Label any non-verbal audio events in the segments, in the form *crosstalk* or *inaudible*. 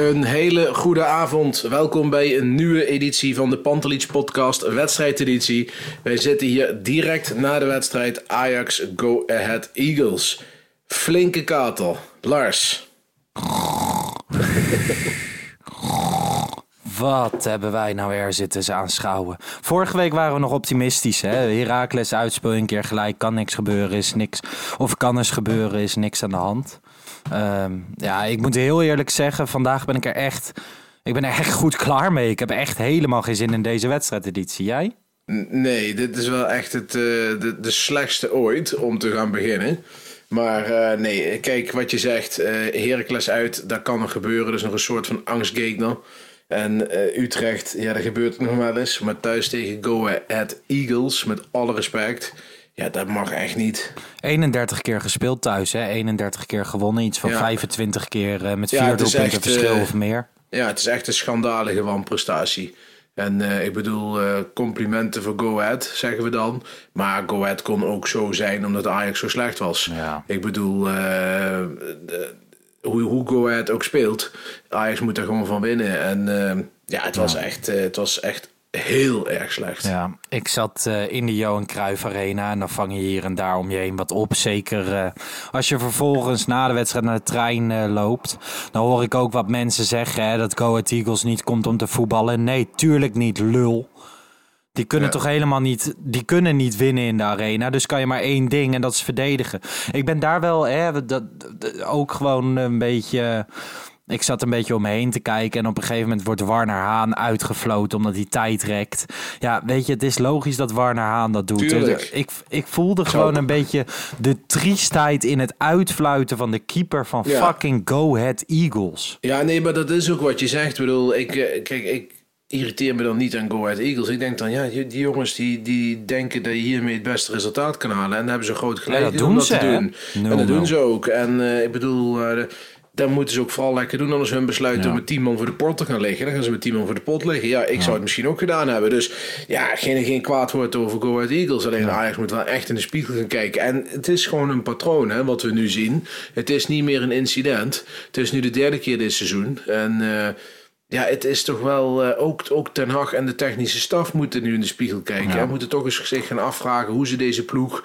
Een hele goede avond. Welkom bij een nieuwe editie van de Pantelich Podcast, wedstrijdeditie. Wij zitten hier direct na de wedstrijd Ajax Go Ahead Eagles. Flinke kater. Lars. Wat hebben wij nou weer zitten aanschouwen? Vorige week waren we nog optimistisch. Hè? Heracles uitspeel een keer gelijk, kan niks gebeuren, is niks. Of kan eens gebeuren, is niks aan de hand. Ehm, ja, ik moet heel eerlijk zeggen, vandaag ben ik er echt, ik ben er echt goed klaar mee. Ik heb echt helemaal geen zin in deze wedstrijdeditie. Jij? Nee, dit is wel echt het, eh, de, de slechtste ooit om te gaan beginnen. Maar eh, nee, kijk wat je zegt. eh Heracles uit, dat kan nog gebeuren. Dus nog een soort van angstgegner. En Utrecht, ja, dat gebeurt nog wel eens. Maar thuis tegen Go Ahead Eagles, met alle respect. Ja, dat mag echt niet. 31 keer gespeeld thuis, hè? 31 keer gewonnen. Iets van Ja. 25 keer eh, met Ja, vier is doelpunten verschil eh, of meer. Ja, het is echt een schandalige wanprestatie. En eh, ik bedoel, complimenten voor Go Ahead, zeggen we dan. Maar Go Ahead kon ook zo zijn omdat Ajax zo slecht was. Ja. Ik bedoel, de- hoe, hoe Go Ahead ook speelt, Ajax moet er gewoon van winnen. En ja, het was, echt, het was echt heel erg slecht. Ja, ik zat eh, in de Johan Cruijff Arena en dan vang je hier en daar om je heen wat op. Zeker eh, als je vervolgens na de wedstrijd naar de trein eh, loopt. Dan hoor ik ook wat mensen zeggen hè, dat Go Ahead Eagles niet komt om te voetballen. Nee, tuurlijk niet, lul. Die kunnen Ja. toch helemaal niet, die kunnen niet winnen in de arena. Dus kan je maar één ding en dat is verdedigen. Ik ben daar wel hè, dat, dat- ook gewoon een beetje... Ik zat een beetje om me heen te kijken en op een gegeven moment wordt Warner Haan uitgefloten omdat hij tijd rekt. Ja, weet je, het is logisch dat Warner Haan dat doet. Tuurlijk. Ik, ik voelde gewoon een beetje de triestheid in het uitfluiten van de keeper van Ja. fucking Go Ahead Eagles. Ja, nee, maar dat is ook wat je zegt. Ik bedoel, ik, eh, kijk, ik irriteer me dan niet aan Go Ahead Eagles. Ik denk dan, ja, die jongens die, die denken dat je hiermee het beste resultaat kan halen. En dan hebben ze groot gelijk dat doen om dat ze, te doen. En dat doen ze ook. En eh, ik bedoel, eh, dat moeten ze ook vooral lekker doen. Anders hun besluit Ja. om met 10 man voor de pot te gaan liggen. Dan gaan ze met 10 man voor de pot liggen. Ja, ik zou het misschien ook gedaan hebben. Dus ja, geen, geen kwaad woord over Go Ahead Eagles. Alleen Ajax moet wel echt in de spiegel gaan kijken. En het is gewoon een patroon, hè, wat we nu zien. Het is niet meer een incident. Het is nu de derde keer dit seizoen. En... eh, ja, het is toch wel, eh, ook, ook Ten Hag en de technische staf moeten nu in de spiegel kijken. En moeten toch eens zich gaan afvragen hoe ze deze ploeg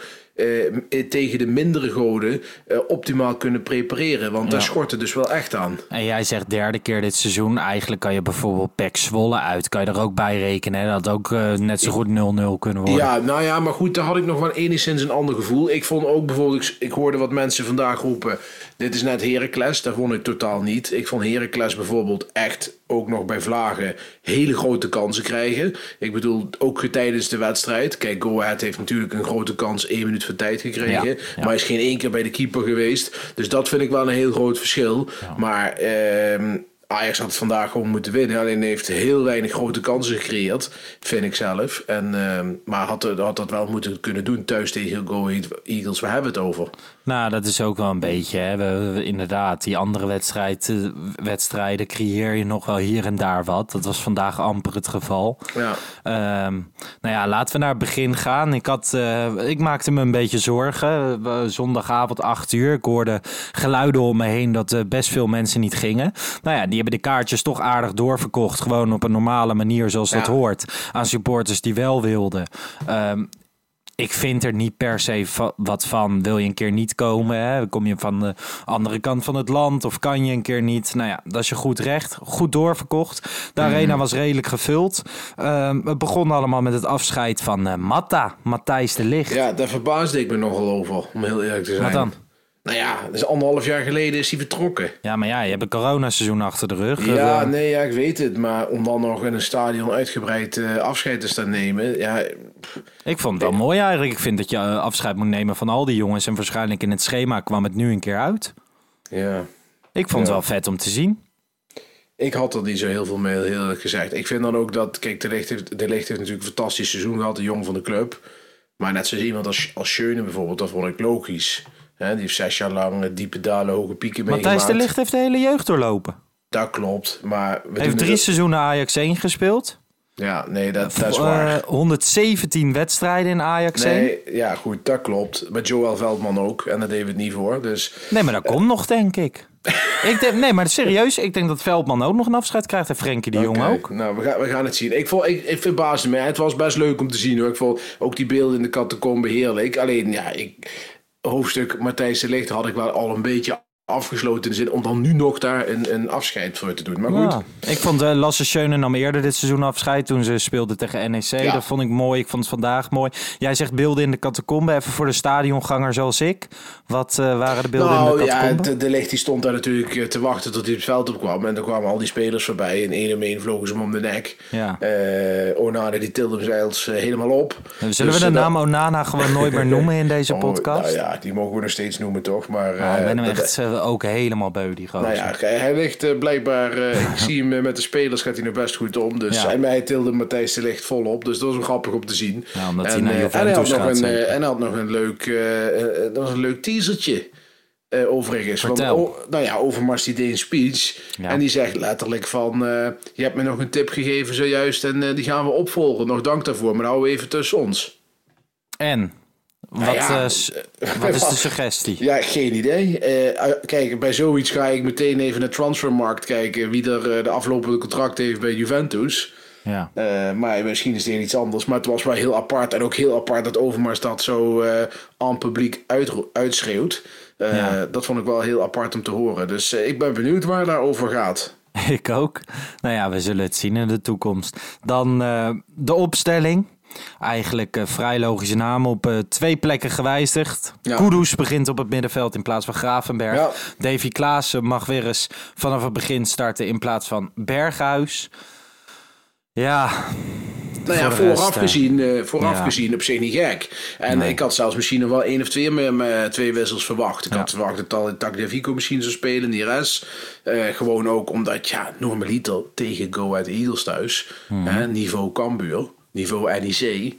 tegen de mindere goden eh, optimaal kunnen prepareren. Want daar schort het dus wel echt aan. En jij zegt derde keer dit seizoen. Eigenlijk kan je bijvoorbeeld Pek Zwolle uit. Kan je er ook bij rekenen. Hè? Dat ook eh, net zo goed 0-0 kunnen worden. Ja, nou ja, maar goed, daar had ik nog wel enigszins een ander gevoel. Ik vond ook bijvoorbeeld, ik, hoorde wat mensen vandaag roepen, dit is net Heracles. Dat vond ik totaal niet. Ik vond Heracles bijvoorbeeld echt ook nog bij Vlagen hele grote kansen krijgen. Ik bedoel, ook tijdens de wedstrijd. Kijk, Go Ahead heeft natuurlijk een grote kans één minuut van tijd gekregen. Ja, ja. Maar is geen één keer bij de keeper geweest. Dus dat vind ik wel een heel groot verschil. Maar ehm, Ajax had vandaag gewoon moeten winnen. Alleen heeft heel weinig grote kansen gecreëerd, vind ik zelf. En, ehm, maar had, had dat wel moeten kunnen doen thuis tegen Go Eagles. Waar hebben we het over? Nou, dat is ook wel een beetje. Hè. We, we- inderdaad, die andere wedstrijd, eh, wedstrijden creëer je nog wel hier en daar wat. Dat was vandaag amper het geval. Ja. Ehm, nou ja, laten we naar het begin gaan. Ik, had, eh, ik maakte me een beetje zorgen. Zondagavond 8 uur. Ik hoorde geluiden om me heen dat eh, best veel mensen niet gingen. Nou ja, die hebben de kaartjes toch aardig doorverkocht. Gewoon op een normale manier zoals dat Ja. hoort. Aan supporters die wel wilden. Ehm, ik vind er niet per se va- wat van. Wil je een keer niet komen? Hè? Kom je van de andere kant van het land of kan je een keer niet? Nou ja, dat is je goed recht. Goed doorverkocht. De arena was redelijk gevuld. Ehm, het begon allemaal met het afscheid van eh, Matta, Matthijs de Ligt. Ja, daar verbaasde ik me nogal over, om heel eerlijk te zijn. Wat dan? Nou ja, dus anderhalf jaar geleden is hij vertrokken. Ja, maar ja, je hebt een coronaseizoen achter de rug. Ja, Eh, nee, ja, ik weet het. Maar om dan nog in een stadion uitgebreid eh, afscheid te staan nemen. Ja, Ik vond het wel mooi eigenlijk. Ik vind dat je eh, afscheid moet nemen van al die jongens. En waarschijnlijk in het schema kwam het nu een keer uit. ja. Ik vond het wel vet om te zien. Ik had er niet zo heel veel mee, heel eerlijk gezegd. Ik vind dan ook dat, kijk, De Ligt heeft, de heeft natuurlijk een fantastisch seizoen gehad, de jong van de club. Maar net zoals iemand als, als Schöne bijvoorbeeld, dat vond ik logisch. Hè, die heeft zes jaar lang eh, diepe dalen, hoge pieken Matthijs meegemaakt. de Ligt heeft de hele jeugd doorlopen. Dat klopt, maar... We heeft drie seizoenen Ajax 1 gespeeld. Ja, nee, dat, dat is Eh, waar. 117 wedstrijden in Ajax 1. Nee, ja, goed, dat klopt. Met Joel Veldman ook. En deden we het niet voor. Dus Nee, maar dat komt nog, denk ik. *laughs* ik denk, nee, maar serieus, ik denk dat Veldman ook nog een afscheid krijgt en Frenkie de Jong ook. Nou, we gaan, we gaan het zien. Ik, vond, ik, ik verbaasde me. Het was best leuk om te zien hoor. Ik vond ook die beelden in de catacombe heerlijk. Alleen, ja, ik, hoofdstuk Matthijs de Ligt had ik wel al een beetje afgesloten in de zin om dan nu nog daar een, een afscheid voor te doen. Maar goed, Ja. Ik vond eh, Lasse Schöne nam eerder dit seizoen afscheid toen ze speelden tegen NEC. Ja. Dat vond ik mooi. Ik vond het vandaag mooi. Jij zegt beelden in de catacombe. Even voor de stadionganger zoals ik. Wat eh, waren de beelden in nou de ja, catacombe? de, de Ligt die stond daar natuurlijk eh, te wachten tot hij het veld opkwam. En dan kwamen al die spelers voorbij. En één om één vlogen ze hem om de nek. Ja. Onana die tilde hem zelfs helemaal op. Zullen Dus, we de naam Onana gewoon nooit meer *laughs* noemen in deze Oh, podcast? nou ja, die mogen we nog steeds noemen toch. Maar, Ja, ik eh, ben hem echt ook helemaal beu, die gozer. Nou ja, hij ligt eh, blijkbaar. eh, ik *laughs* zie hem eh, met de spelers gaat hij nog best goed om. Dus Ja. en mij tilde Matthijs de Ligt volop. Dus dat was wel grappig om te zien. Ja, omdat en, hij naar Juventus en hij had nog gaat, een, zeker. En hij had nog een leuk, dat was een leuk teasertje. overigens. Vertel. Want, oh, nou ja, Overmars die deed een speech. Ja. En die zegt letterlijk van... je hebt me nog een tip gegeven zojuist en die gaan we opvolgen. Nog dank daarvoor, maar hou even tussen ons. En? Wat, Nou ja, eh, s- wat is de *laughs* suggestie? Ja, geen idee. Eh, kijk, bij zoiets ga ik meteen even naar de transfermarkt kijken... wie er eh, de aflopende contract heeft bij Juventus... Ja. Eh, maar misschien is het iets anders. Maar het was wel heel apart. En ook heel apart dat Overmars dat zo eh aan publiek uit, uitschreeuwt. Eh, Ja. Dat vond ik wel heel apart om te horen. Dus eh, ik ben benieuwd waar daarover gaat. *laughs* Ik ook. Nou ja, we zullen het zien in de toekomst. Dan eh, de opstelling. Eigenlijk eh, vrij logische naam op eh, twee plekken gewijzigd. Ja. Kudus begint op het middenveld in plaats van Gravenberg. Ja. Davy Klaassen mag weer eens vanaf het begin starten in plaats van Berghuis. Ja, Nou ja, vooraf, rest, eh, gezien, vooraf ja. gezien op zich niet gek. En ik had zelfs misschien nog wel één of twee, met twee wissels verwacht. Ik had verwacht dat al Tagliafico misschien zou spelen, Neres. Eh gewoon ook omdat, ja, normaliter tegen Go Ahead Eagles thuis. Mhm. Hè, niveau Cambuur, niveau NEC.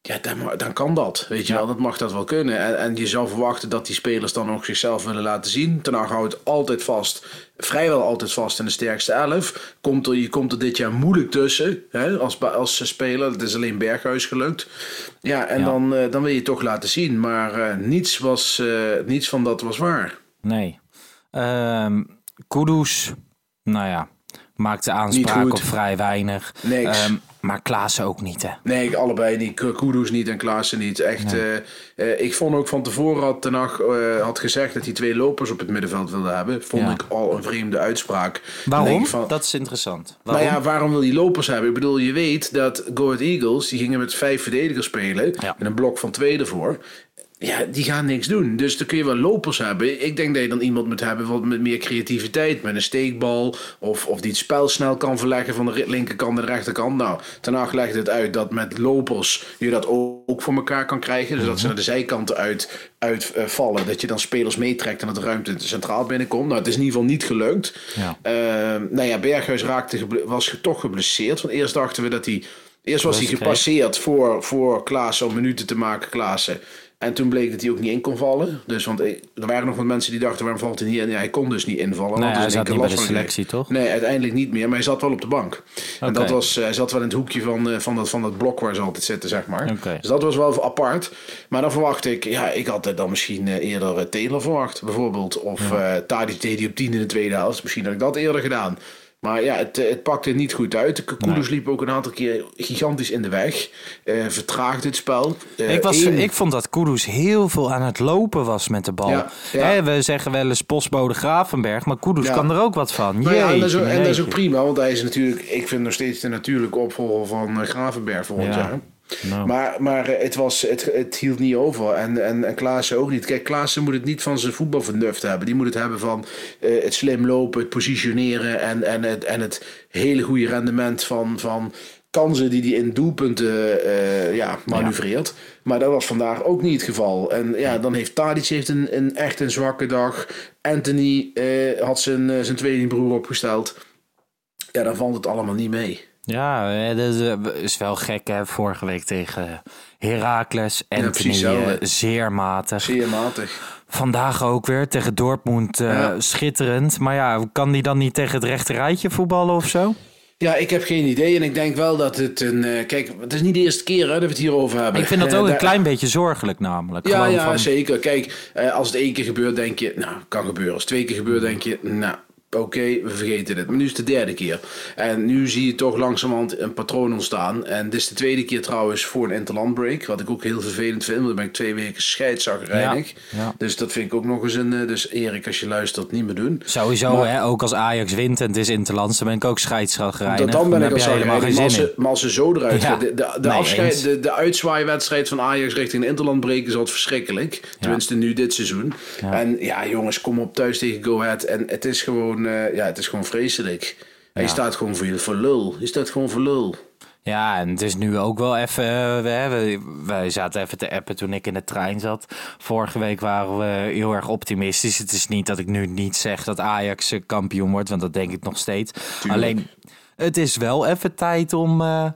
Ja, dan, dan kan dat. Weet je wel, dat mag dat wel kunnen. En, en je zou verwachten dat die spelers dan ook zichzelf willen laten zien. Ten houdt altijd vast, vrijwel altijd vast in de sterkste elf. Komt er, je komt er dit jaar moeilijk tussen hè, als, als speler. Het is alleen Berghuis gelukt. Ja, en Ja. Dan, eh, dan wil je toch laten zien. Maar eh, niets, was, eh, niets van dat was waar. nee. Ehm Kudus, nou ja, maakte aanspraak op vrij weinig. Niks. Ehm, maar Klaassen ook niet, hè? Nee, ik allebei niet. Kudus niet en Klaassen niet. Echt, eh, eh, ik vond ook van tevoren had Ten Hag eh, had gezegd dat hij twee lopers op het middenveld wilde hebben. Vond Ja. ik al een vreemde uitspraak. Waarom? Van, Dat is interessant. nou Waarom? ja, waarom wil hij lopers hebben? Ik bedoel, je weet dat Go Ahead Eagles, die gingen met vijf verdedigers spelen. Ja. Met een blok van twee ervoor. Ja, die gaan niks doen. Dus dan kun je wel lopers hebben. Ik denk dat je dan iemand moet hebben wat met meer creativiteit. Met een steekbal. Of, of die het spel snel kan verleggen van de linkerkant naar de rechterkant. Nou, Hag legt het uit dat met lopers je dat ook voor elkaar kan krijgen. Dus dat ze naar de zijkanten uit, uitvallen. dat je dan spelers meetrekt en dat de ruimte centraal binnenkomt. Nou, het is in ieder geval niet gelukt. Ja. Ehm, nou ja, Berghuis raakte, was toch geblesseerd. Want eerst dachten we dat hij... Eerst was hij gepasseerd voor, voor Klaassen om minuten te maken, Klaassen. En toen bleek dat hij ook niet in kon vallen. Dus, want eh, er waren nog wat mensen die dachten, waarom valt hij niet in? Ja, hij kon dus niet invallen. Nee, dus hij in zat niet bij de selectie, toch? Nee, uiteindelijk niet meer. Maar hij zat wel op de bank. En dat was, eh, hij zat wel in het hoekje van, eh, van, dat, van dat blok waar ze altijd zitten, zeg maar. Dus dat was wel apart. Maar dan verwacht ik, ja, ik had dan misschien eerder Taylor verwacht, bijvoorbeeld. Of eh Tadic deed hij op 10 in de tweede helft. Misschien had ik dat eerder gedaan. Maar ja, het, het pakte niet goed uit. De Kudus liep ook een aantal keer gigantisch in de weg. Uh, vertraagde het spel. Uh, ik, was, ik vond dat Kudus heel veel aan het lopen was met de bal. Ja, ja. Hè, we zeggen wel eens postbode Gravenberg, maar Kudus kan er ook wat van. Nou ja, en, dat is ook, en dat is ook prima, want hij is natuurlijk, ik vind nog steeds de natuurlijke opvolger van Gravenberg volgens jaar. Nou. Maar, maar het, was, het, het hield niet over. En, en, en Klaassen ook niet. Kijk, Klaassen moet het niet van zijn voetbalvernuft hebben. Die moet het hebben van uh, het slim lopen, het positioneren en, en, het, en het hele goede rendement van, van kansen die hij in doelpunten uh, ja, manoeuvreert. Ja. Maar dat was vandaag ook niet het geval. En ja, dan heeft Tadic heeft een, een echt een zwakke dag. Anthony uh, had zijn, zijn tweelingbroer opgesteld. Ja, dan valt het allemaal niet mee. Ja, dat is wel gek hè. Vorige week tegen Heracles. en ja, zeer matig. Zeer matig. Vandaag ook weer tegen Dortmund uh, schitterend. Maar ja, kan die dan niet tegen het rechte rijtje voetballen of zo? Ja, ik heb geen idee. En ik denk wel dat het een. Uh, kijk, het is niet de eerste keer hè, dat we het hierover hebben. Ik vind dat ook uh, een klein beetje zorgelijk, namelijk. Ja, ja van... zeker. Kijk, als het één keer gebeurt, denk je, nou, kan gebeuren. Als het twee keer gebeurt, denk je, nou, oké, we vergeten het. Maar nu is het de derde keer. En nu zie je toch langzamerhand een patroon ontstaan. En dit is de tweede keer trouwens voor een interlandbreak. Wat ik ook heel vervelend vind. Want dan ben ik twee weken scheidsagrijnig. Ja, ja. Dus dat vind ik ook nog eens een... Eh, dus Erik, als je luistert, niet meer doen. Sowieso, hè, ook als Ajax wint en het is interlands, dan ben ik ook scheidsagrijnig. Dan ben ik als helemaal geen maar, ze, maar als ze zo eruit ja. De, de, de, afscheid, de, de uitzwaaiwedstrijd van Ajax richting de interlandbreak is altijd verschrikkelijk. Tenminste nu dit seizoen. En ja, jongens, kom op thuis tegen Go Ahead. En het is gewoon uh, ja, het is gewoon vreselijk. Hij ja. staat gewoon voor, voor lul. Hij staat gewoon voor lul. Ja, en het is nu ook wel even. Uh, we, wij zaten even te appen toen ik in de trein zat. Vorige week waren we heel erg optimistisch. Het is niet dat ik nu niet zeg dat Ajax kampioen wordt, want dat denk ik nog steeds. Alleen, het is wel even tijd om. Uh,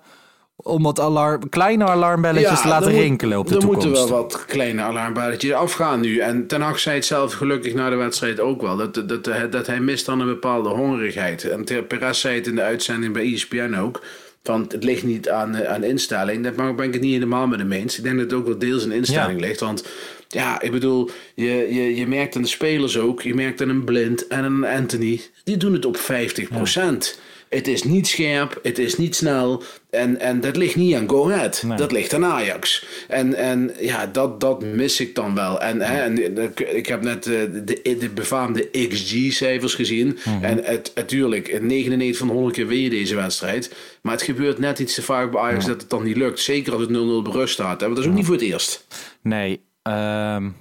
om wat alarm, kleine alarmbelletjes ja, te laten rinkelen op de er toekomst. Er moeten wel wat kleine alarmbelletjes afgaan nu. En Ten Hag zei het zelf gelukkig na de wedstrijd ook wel. Dat, dat, dat, hij mist dan een bepaalde hongerigheid. En Perez zei het in de uitzending bij ESPN ook. Van het ligt niet aan, eh, aan instelling. Daar ben ik het niet helemaal met hem eens. Ik denk dat het ook wel deels een instelling ja. ligt. Want ja, ik bedoel, je, je, je merkt aan de spelers ook. Je merkt aan een Blind en een Anthony. Die doen het op 50 procent. Ja. Het is niet scherp, het is niet snel. En, en dat ligt niet aan Go Ahead. Nee. Dat ligt aan Ajax. En, en ja, dat, dat mis ik dan wel. En, hè, en ik heb net de, de, de befaamde XG-cijfers gezien. Mm -hmm. En het, natuurlijk, 99 van 100 keer win je deze wedstrijd. Maar het gebeurt net iets te vaak bij Ajax ja. dat het dan niet lukt. Zeker als het 0-0 berust staat. Hè? Want dat is ook niet voor het eerst. Nee, um...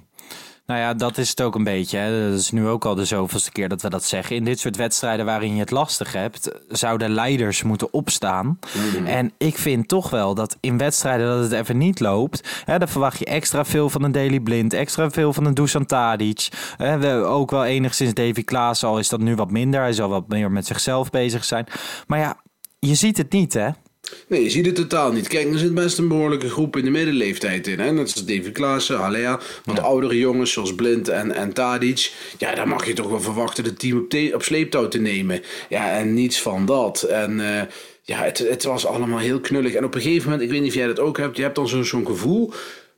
Nou ja, dat is het ook een beetje. Hè. Dat is nu ook al de zoveelste keer dat we dat zeggen. In dit soort wedstrijden waarin je het lastig hebt, zouden leiders moeten opstaan. Mm. En ik vind toch wel dat in wedstrijden dat het even niet loopt, hè, dan verwacht je extra veel van een Daily Blind, extra veel van een Dusan Tadic. Hè, we ook wel enigszins Davy Klaas, al is dat nu wat minder. Hij zal wat meer met zichzelf bezig zijn. Maar ja, je ziet het niet, hè? Nee, je ziet het totaal niet. Kijk, er zit best een behoorlijke groep in de middenleeftijd in. Hè? Net als David Klaassen, Halea. Wat ja. oudere jongens zoals Blind en, en Tadic. Ja, daar mag je toch wel verwachten het team op, op sleeptouw te nemen. Ja, en niets van dat. En uh, ja, het, het was allemaal heel knullig. En op een gegeven moment, ik weet niet of jij dat ook hebt. Je hebt dan zo'n gevoel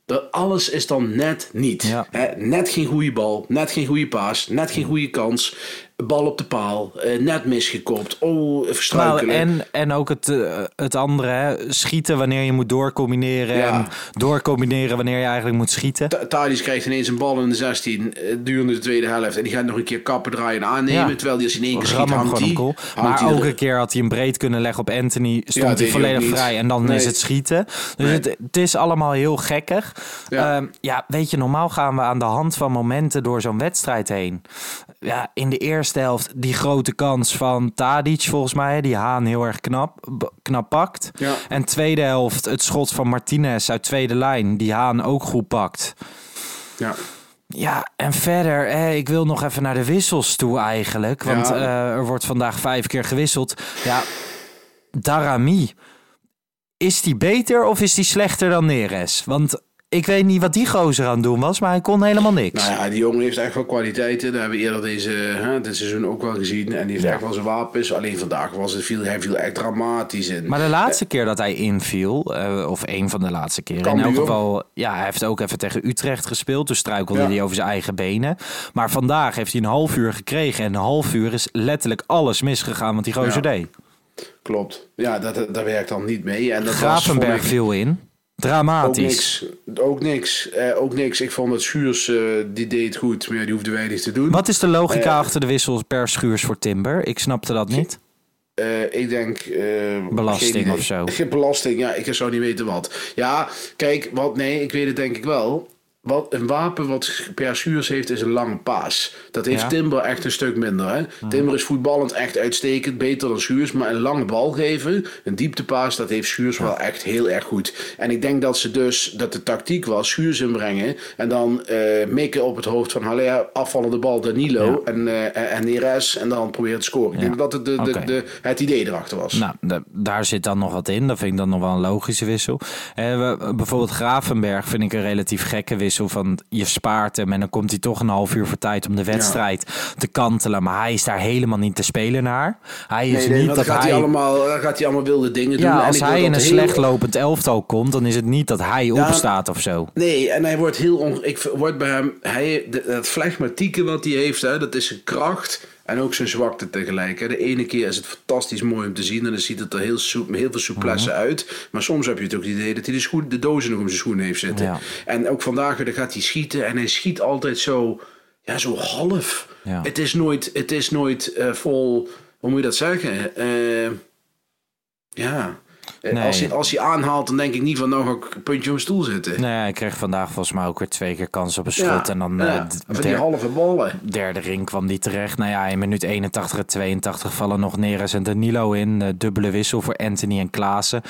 dat alles is dan net niet. Ja. Hè? Net geen goede bal, net geen goede paas, net geen goede kans bal op de paal, uh, net misgekopt, oh. Nou, en, en ook het, uh, het andere, hè? schieten wanneer je moet doorcombineren ja. en doorcombineren wanneer je eigenlijk moet schieten. Thadis krijgt ineens een bal in de 16 uh, durende de tweede helft en die gaat nog een keer kappen draaien en aannemen, ja. terwijl die als in één keer schiet, hangt hij. Cool. Maar ook een keer had hij een breed kunnen leggen op Anthony, stond ja, hij volledig vrij en dan nee. is het schieten. Dus nee. het, het, is allemaal heel gekkig. Ja. Uh, ja, weet je, normaal gaan we aan de hand van momenten door zo'n wedstrijd heen. Ja, in de eerste helft die grote kans van Tadic volgens mij, die Haan heel erg knap, knap pakt. Ja. En tweede helft het schot van Martinez uit tweede lijn, die Haan ook goed pakt. Ja. Ja, en verder, eh, ik wil nog even naar de wissels toe eigenlijk. Want ja. uh, er wordt vandaag vijf keer gewisseld. Ja, Darami, is die beter of is die slechter dan Neres? Want ik weet niet wat die gozer aan het doen was, maar hij kon helemaal niks. Nou ja, die jongen heeft echt wel kwaliteiten. Dat hebben we eerder deze, hè, dit seizoen ook wel gezien. En die heeft echt wel zijn wapens. Alleen vandaag was het, viel, hij viel echt dramatisch in. Maar de laatste keer dat hij inviel, eh, of een van de laatste keren, in elk geval, ja, hij heeft ook even tegen Utrecht gespeeld. Dus struikelde Ja. hij over zijn eigen benen. Maar vandaag heeft hij een half uur gekregen. En een half uur is letterlijk alles misgegaan wat die gozer Ja. deed. Klopt. Ja, dat, dat, daar werkt dan niet mee. En dat was, Gravenberg vond ik, viel in. Ook Dramatisch. niks. Ook niks. Eh, ook niks. Ik vond dat Schuurs, eh, die deed goed, maar die hoefde weinig te doen. Wat is de logica Eh, achter de wissels per schuurs voor Timber? Ik snapte dat niet. Ik denk... Belasting of zo. Geen *laughs* belasting, ja, ik zou niet weten wat. Ja, kijk, wat, nee, ik weet het denk ik wel. Wat een wapen wat per Schuurs heeft, is een lange paas. Dat heeft Ja. Timber echt een stuk minder. Hè? Timber is voetballend echt uitstekend, beter dan Schuurs. Maar een lange bal geven, een dieptepaas, dat heeft Schuurs wel echt heel erg goed. En ik denk dat ze dus, dat de tactiek was, Schuurs inbrengen. En dan eh, mikken op het hoofd van Haller, afvallende bal Danilo en, eh en Neres. En dan proberen te scoren. Ik denk dat het, de, de, het idee erachter was. Nou, da- daar zit dan nog wat in. Dat vind ik dan nog wel een logische wissel. Eh, we- bijvoorbeeld Gravenberg vind ik een relatief gekke wissel. Van je spaart hem en dan komt hij toch een half uur voor tijd om de wedstrijd te kantelen. Maar hij is daar helemaal niet te spelen naar. Hij is Nee, nee, niet dat gaat hij... hij, allemaal, gaat hij allemaal wilde dingen doen. ja, als hij in een heel- slecht lopend elftal komt, dan is het niet dat hij opstaat of zo. Nee, en hij wordt heel... On, ik word bij hem... Hij, de- dat flegmatieke wat hij heeft, hè, dat is zijn kracht en ook zijn zwakte tegelijk. Hè. De ene keer is het fantastisch mooi om te zien en dan ziet het er heel, soep, heel veel souplesse Mhm. uit. Maar soms heb je het ook het idee dat hij de, schoen, de dozen nog om zijn schoenen heeft zitten. Ja. En ook vandaag weer, dan gaat hij schieten en hij schiet altijd zo... Ja, zo half. Ja. Het is nooit, het is nooit eh, vol... Hoe moet je dat zeggen? Eh, ja... Eh, Nee. Als, hij, als hij aanhaalt, dan denk ik niet van nou ga ik een puntje op mijn stoel zitten. Nee, hij kreeg vandaag volgens mij ook weer twee keer kans op een schot. en dan ja, eh, die halve ballen. derde ring kwam die terecht. Nou ja, in minuut 81 en 82 vallen nog Neres en Danilo in. Eh, dubbele wissel voor Anthony en Klaassen.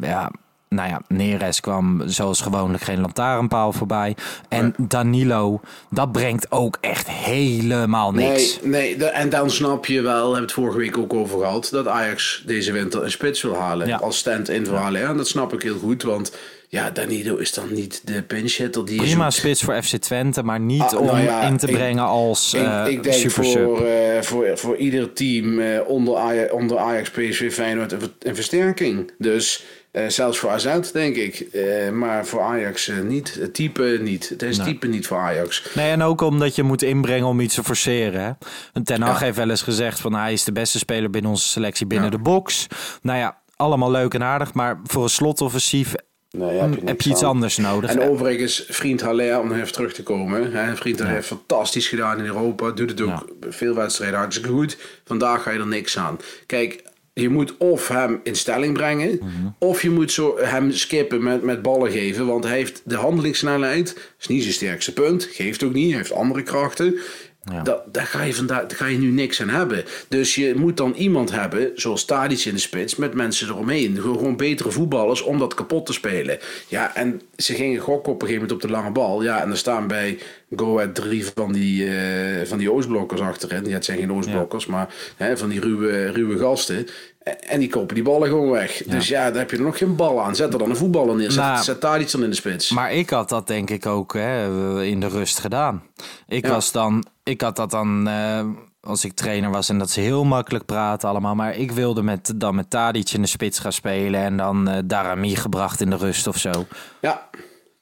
Ja, nou ja, Neres kwam zoals gewoonlijk geen lantaarnpaal voorbij. En Danilo, dat brengt ook echt helemaal niks. Nee, nee, en dan snap je wel, hebben we het vorige week ook over gehad, dat Ajax deze winter een spits wil halen. Ja. Als stand-in wil halen. Ja, en dat snap ik heel goed, want ja, Danilo is dan niet de pinch hitter die Prima zoekt. spits voor FC Twente, maar niet Ah, om nou ja, in te ik- brengen als Ik, eh ik denk super voor, eh, voor, voor ieder team eh, onder, Ajax, onder Ajax, PSV, Feyenoord een versterking. Dus eh, zelfs voor AZ denk ik. Eh, maar voor Ajax eh, niet. Het type niet. Het is type niet voor Ajax. Nee, en ook omdat je moet inbrengen om iets te forceren. Hè? En Ten Hag Ja. heeft wel eens gezegd van hij is de beste speler binnen onze selectie binnen Ja. de box. Nou ja, allemaal leuk en aardig, maar voor een slotoffensief mm, heb je iets aan. anders nodig. En overigens, vriend Haller, om even terug te komen. Hè, vriend Haller heeft fantastisch gedaan in Europa. Doet het ook veel wedstrijden hartstikke goed. Vandaag ga je er niks aan. Kijk, je moet of hem in stelling brengen. Mhm. Of je moet zo hem skippen met, met ballen geven. Want hij heeft de handelingssnelheid. is niet zijn sterkste punt. Geeft ook niet. Hij heeft andere krachten. Da- daar, ga je vandaag, daar ga je nu niks aan hebben. Dus je moet dan iemand hebben, zoals Tadic in de spits, met mensen eromheen. Gewoon betere voetballers om dat kapot te spelen. Ja, en ze gingen gokken op een gegeven moment op de lange bal. Ja, en er staan bij Go Ahead drie van die, eh, van die Oostblokkers achterin. Ja, het zijn geen Oostblokkers, maar hè, van die ruwe, ruwe gasten. En- die kopen die ballen gewoon weg. Dus ja, daar heb je er nog geen bal aan. Zet er dan een voetballer neer. Zet, Nou, zet Tadic dan in de spits. Maar ik had dat denk ik ook hè, in de rust gedaan. Ik Ja. was dan, ik had dat dan eh, als ik trainer was en dat ze heel makkelijk praten allemaal. Maar ik wilde met, dan met Tadic in de spits gaan spelen en dan eh Darami gebracht in de rust of zo. ja,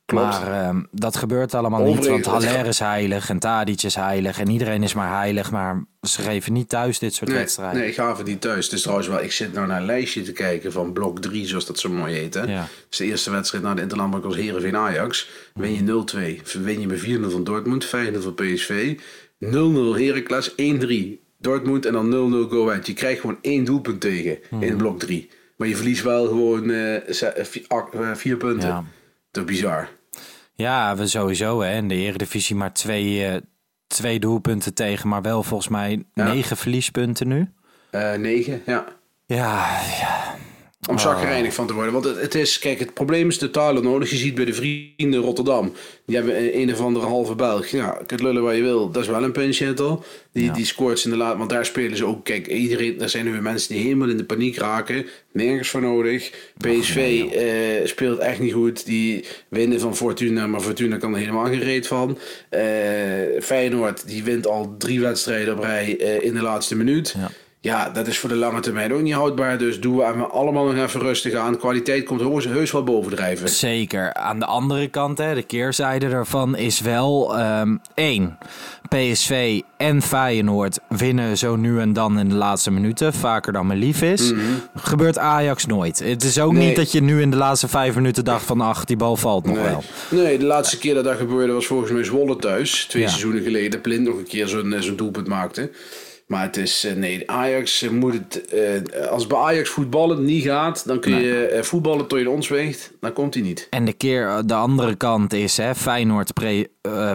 klopt. Maar ehm, dat gebeurt allemaal niet, want Haller is heilig en Tadic is heilig en iedereen is maar heilig. Maar ze geven niet thuis dit soort Nee, wedstrijden. nee, ik ga even niet thuis. Is trouwens wel, ik zit nou naar een lijstje te kijken van blok 3, zoals dat zo mooi heet. Hè? Ja. Dat is de eerste wedstrijd na de Interlandbank als Heerenveen Ajax. Win je 0-2. Win je met 4-0 van Dortmund, 5-0 van PSV. 0-0 Heracles, 1-3 Dortmund en dan 0-0 Go Ahead. Je krijgt gewoon één doelpunt tegen Mhm. in blok 3. Maar je verliest wel gewoon eh, eh, vier, eh, vier punten. Ja. Dat is bizar. Ja, we sowieso hè. In de Eredivisie maar twee, eh, twee doelpunten tegen, maar wel volgens mij Ja. negen verliespunten nu. Eh 9, ja. Ja, ja. Om Ah. chagrijnig van te worden. Want het, het is, kijk, het probleem is de talen nodig. Je ziet bij de vrienden Rotterdam. Die hebben een, of andere halve Belg. Ja, kunt lullen wat je wil. Dat is wel een pinch-hitter. Die, die scoort in de laat. Want daar spelen ze ook. Kijk, iedereen, er zijn nu weer mensen die helemaal in de paniek raken. Nergens voor nodig. PSV eh, speelt echt niet goed. Die winnen van Fortuna. Maar Fortuna kan er helemaal geen reet van. Eh, Feyenoord, die wint al drie wedstrijden op rij eh, in de laatste minuut. Ja. Ja, dat is voor de lange termijn ook niet houdbaar. Dus doen we allemaal nog even rustig aan. Kwaliteit komt heus, heus wel bovendrijven. Zeker. Aan de andere kant, hè, de keerzijde daarvan is wel ehm één. PSV en Feyenoord winnen zo nu en dan in de laatste minuten. Vaker dan me lief is. Gebeurt Ajax nooit. Het is ook Mhm. Nee. niet dat je nu in de laatste vijf minuten dacht van... ach, die bal valt nog Nee. wel. nee, de laatste keer dat dat gebeurde was volgens mij Zwolle thuis. Twee Ja. seizoenen geleden. Blind nog een keer zo'n eh, zo'n doelpunt maakte. Maar het is, eh, nee, Ajax moet het, eh, als bij Ajax voetballen niet gaat, dan kun je eh, voetballen tot je ons weegt, dan komt hij niet. En de, keer, de andere kant is, hè, Feyenoord pre-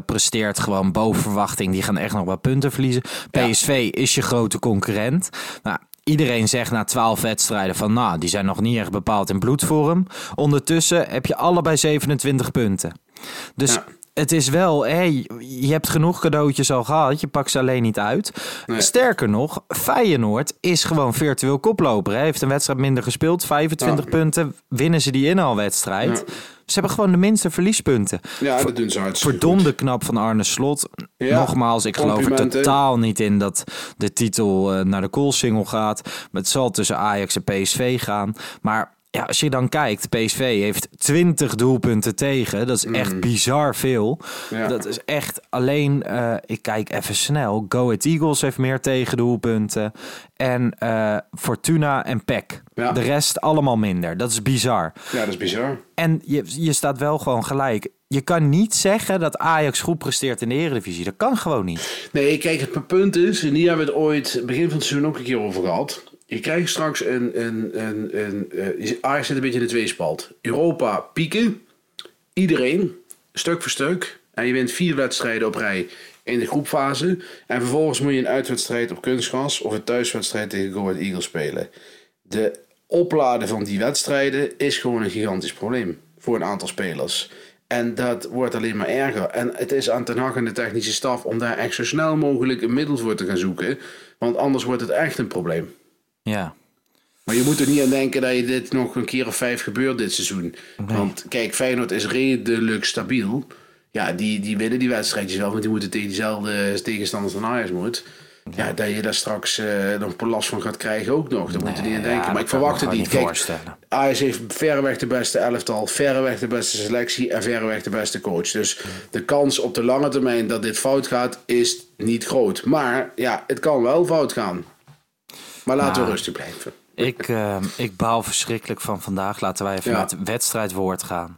presteert gewoon boven verwachting. Die gaan echt nog wat punten verliezen. PSV is je grote concurrent. Nou, iedereen zegt na 12 wedstrijden van, nou, die zijn nog niet echt bepaald in bloedvorm. Ondertussen heb je allebei 27 punten. Dus Ja. Het is wel, hé, je hebt genoeg cadeautjes al gehad. Je pakt ze alleen niet uit. Nee. Sterker nog, Feyenoord is gewoon virtueel koploper. Hè. Heeft een wedstrijd minder gespeeld, 25 Ja. punten. Winnen ze die inhaalwedstrijd. Ze hebben gewoon de minste verliespunten. Ja, dat doen ze hartstikke Verdomde knap van Arne Slot. Ja, Nogmaals, ik geloof er totaal niet in dat de titel eh, naar de koolsingel gaat. Maar het zal tussen Ajax en PSV gaan. Maar ja, als je dan kijkt, PSV heeft 20 doelpunten tegen. Dat is echt bizar veel. Mm. Ja. Dat is echt alleen, eh, ik kijk even snel. Go Ahead Eagles heeft meer tegendoelpunten. En eh, Fortuna en PEC. Ja. De rest allemaal minder. Dat is bizar. Ja, dat is bizar. En je, je staat wel gewoon gelijk. Je kan niet zeggen dat Ajax goed presteert in de Eredivisie. Dat kan gewoon niet. Nee, kijk, het punt is, en hier hebben we het ooit begin van het seizoen ook een keer over gehad. Je krijgt straks een, een, een, een eh, Ajax zit een beetje in de tweespalt. Europa pieken, iedereen, stuk voor stuk. En je wint vier wedstrijden op rij in de groepfase. En vervolgens moet je een uitwedstrijd op kunstgras of een thuiswedstrijd tegen Go Ahead Eagles spelen. De opladen van die wedstrijden is gewoon een gigantisch probleem voor een aantal spelers. En dat wordt alleen maar erger. En het is aan Ten Hag en de technische staf om daar echt zo snel mogelijk een middel voor te gaan zoeken. Want anders wordt het echt een probleem. Ja. Maar je moet er niet aan denken dat je dit nog een keer of vijf gebeurt dit seizoen. Want kijk, Feyenoord is redelijk stabiel. Ja, die, die winnen die wedstrijdjes wel, want die moeten tegen diezelfde tegenstanders dan Ajax moet. Ja, dat je daar straks eh, nog last van gaat krijgen ook nog. Daar moet je niet aan ja, denken. maar ik verwacht het niet. Kijk. Ajax heeft verreweg de beste elftal, verreweg de beste selectie en verreweg de beste coach. Dus de kans op de lange termijn dat dit fout gaat, is niet groot. Maar ja, het kan wel fout gaan. Maar laten we Nou, rustig blijven. Ik, eh, ik baal verschrikkelijk van vandaag. Laten wij even Ja. naar het wedstrijdwoord gaan.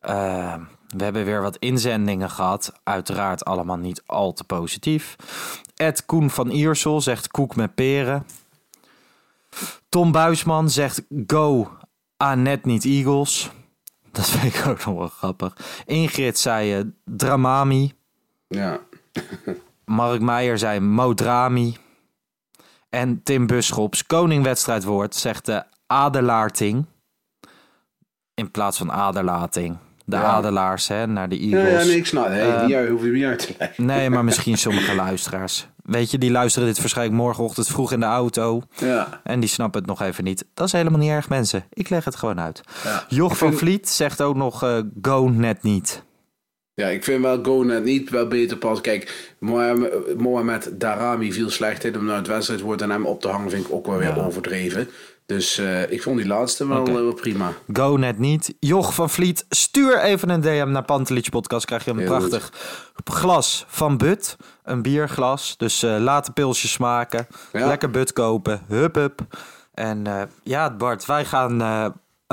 Eh, we hebben weer wat inzendingen gehad. Uiteraard allemaal niet al te positief. Ed Koen van Iersel zegt koek met peren. Tom Buisman zegt go aan net niet Eagles. Dat vind ik ook nog wel grappig. Ingrid zei eh, Dramami. Ja. Mark Meijer zei Modrami. En Tim Buschops, koningwedstrijdwoord, zegt de Adelaarting. In plaats van Aderlating. De Ja. Adelaars, hè, naar de Eagles. ja, nee, ik snap het. Hey, Eh, die hoef je niet uit te leggen. Nee, maar misschien sommige luisteraars. Weet je, die luisteren dit waarschijnlijk morgenochtend vroeg in de auto. Ja. En die snappen het nog even niet. Dat is helemaal niet erg, mensen. Ik leg het gewoon uit. Ja. Joch van Vliet zegt ook nog eh, go net niet. Ja, ik vind wel Go net niet wel beter pas. Kijk, Mohamed, Darami viel slecht in om naar het wedstrijdwoord en hem op te hangen vind ik ook wel weer overdreven. Dus eh, ik vond die laatste wel, eh, wel prima. Go net niet. Joch van Vliet, stuur even een DM naar Pantelich Podcast. Krijg je een Heel prachtig glas van But. Een bierglas. Dus eh laat de pilsjes smaken. Ja. Lekker But kopen. Hup, hup. En ja, Bart, wij gaan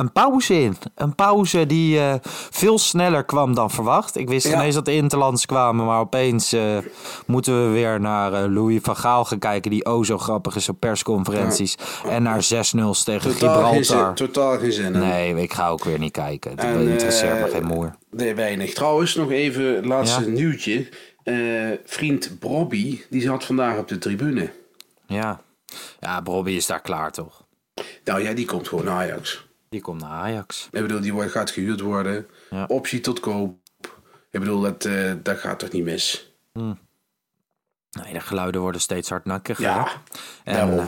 een pauze in. Een pauze die eh, veel sneller kwam dan verwacht. Ik wist Ja. ineens dat de Interlands kwamen, maar opeens eh, moeten we weer naar eh, Louis van Gaal gaan kijken, die o zo grappig is op persconferenties. En naar 6-0 tegen Totaal geen, Gibraltar. zin, totaal geen zin in. Nee, ik ga ook weer niet kijken. En, interesseert me geen moer. Nee, weinig. Trouwens, nog even laatste Ja? nieuwtje. Vriend Brobby, die zat vandaag op de tribune. Ja. Ja, Bobby is daar klaar toch? Nou ja, die komt gewoon naar Ajax. Die komt naar Ajax. Ik bedoel, die wordt, gaat gehuurd worden. Ja. Optie tot koop. Ik bedoel, dat, eh, dat gaat toch niet mis? Nee, de geluiden worden steeds hardnakkiger. Ja, En eh,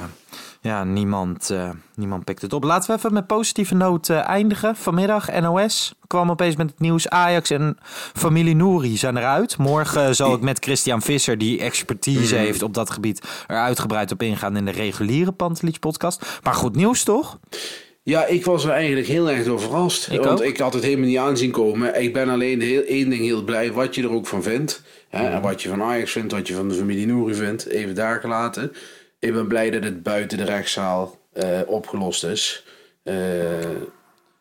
ja, niemand, eh, niemand pikt het op. Laten we even met positieve noot eindigen. Vanmiddag, NOS kwam opeens met het nieuws. Ajax en familie Nouri zijn eruit. Morgen zal ik met Christian Visser, die expertise Mhm. heeft op dat gebied, er uitgebreid op ingaan in de reguliere Pantelich podcast. Maar goed nieuws toch? Ja, ik was er eigenlijk heel erg door verrast. Ik want ook. ik had het helemaal niet aanzien komen. Ik ben alleen heel, één ding heel blij, wat je er ook van vindt. Hè, en wat je van Ajax vindt, wat je van de familie Nouri vindt. Even daar gelaten. Ik ben blij dat het buiten de rechtszaal eh, opgelost is. Eh,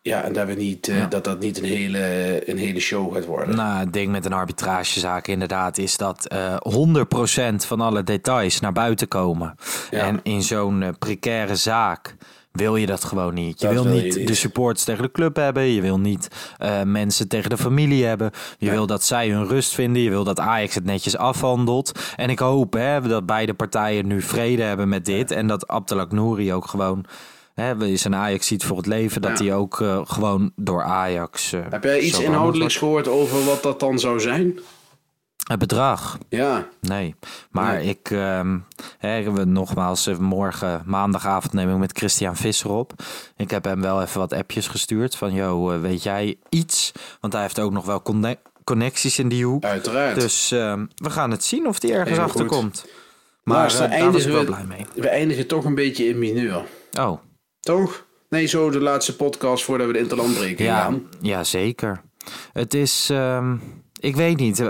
ja, en dat, we niet, eh, dat dat niet een hele, een hele show gaat worden. Nou, het ding met een arbitragezaak inderdaad is dat eh 100% van alle details naar buiten komen. Ja. En in zo'n precaire zaak wil je dat gewoon niet. Je Dat wil je niet, de supporters tegen de club hebben. Je wil niet eh, mensen tegen de familie hebben. Je wil dat zij hun rust vinden. Je wil dat Ajax het netjes afhandelt. En ik hoop hè, dat beide partijen nu vrede hebben met dit. En dat Abdelak Nouri ook gewoon... Hè, is een Ajax ziet voor het leven. Dat Ja. hij ook eh, gewoon door Ajax... eh, Heb jij iets inhoudelijks wordt. gehoord over wat dat dan zou zijn? Het bedrag. Ja, Nee, maar Nee. ik ehm hè, we nogmaals eh, morgen maandagavond neem ik met Christian Visser op. Ik heb hem wel even wat appjes gestuurd van yo, eh, weet jij iets? Want hij heeft ook nog wel conne- connecties in die hoek. uiteraard. Dus ehm, we gaan het zien of die ergens achter komt. maar eh, daar was ik wel blij mee. we, eindigen toch een beetje in mineur. Oh, Toch? Nee, zo de laatste podcast voordat we de interlandbreking ja, gaan. ja, zeker. Het is, ehm, ik weet niet.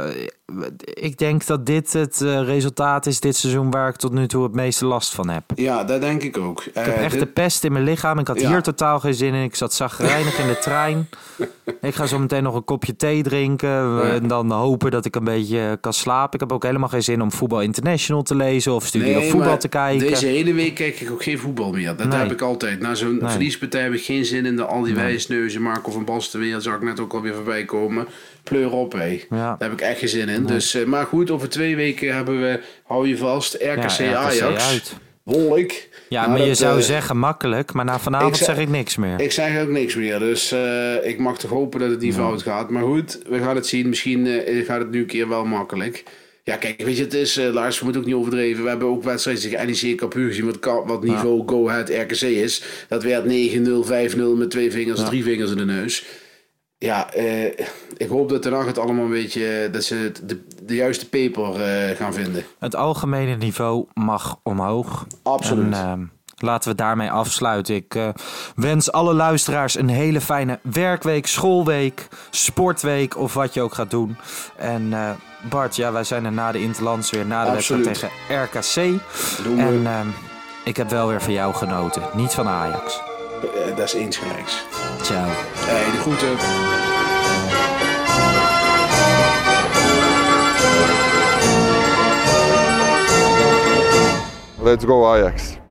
Eh, Ik denk dat dit het eh, resultaat is dit seizoen waar ik tot nu toe het meeste last van heb. Ja, dat denk ik ook. Ik heb echt de pest in mijn lichaam. Ik had Ja. hier totaal geen zin in. Ik zat zagrijnig in de *laughs* trein. Ik ga zo meteen nog een kopje thee drinken. En dan hopen dat ik een beetje kan slapen. Ik heb ook helemaal geen zin om Voetbal International te lezen of Studio Voetbal te kijken. Deze hele week kijk ik ook geen voetbal meer. Dat Nee. heb ik altijd. Na zo'n Nee. verliespartij heb ik geen zin in de al die wijsneuzen. Marco van Basten weer, zag ik net ook alweer voorbij komen. Pleur op, hé. Ja. Daar heb ik echt geen zin in. Dus, eh, maar goed, over twee weken hebben we, hou je vast, RKC, Ja, RKC Ajax. uit. Wolk. Ja, Nou, maar je dat, zou eh, zeggen makkelijk. Maar na vanavond ik zeg- ik niks meer. Ik zeg ook niks meer, dus eh, ik mag toch hopen dat het niet fout gaat. Maar goed, we gaan het zien. Misschien gaat het nu een keer wel makkelijk. Ja, kijk, weet je, het is, Lars, we moeten ook niet overdreven. We hebben ook wedstrijden tegen NEC Capu gezien, wat, wat niveau Go Ahead RKC is. Dat werd 9-0, 5-0 met twee vingers, drie vingers in de neus. Ja, eh, ik hoop dat Haag het allemaal een beetje, dat ze het- de, de juiste peper eh, gaan vinden. Het algemene niveau mag omhoog. Absoluut. En, ehm, laten we daarmee afsluiten. Ik eh, wens alle luisteraars een hele fijne werkweek, schoolweek, sportweek of wat je ook gaat doen. En Bart, ja, wij zijn er na de Interlands weer, na de wedstrijd tegen RKC. Doen we. En ehm, ik heb wel weer van jou genoten, niet van Ajax. Eh, dat is eens gelijks. Ciao. Hey, de groeten. Let's go Ajax.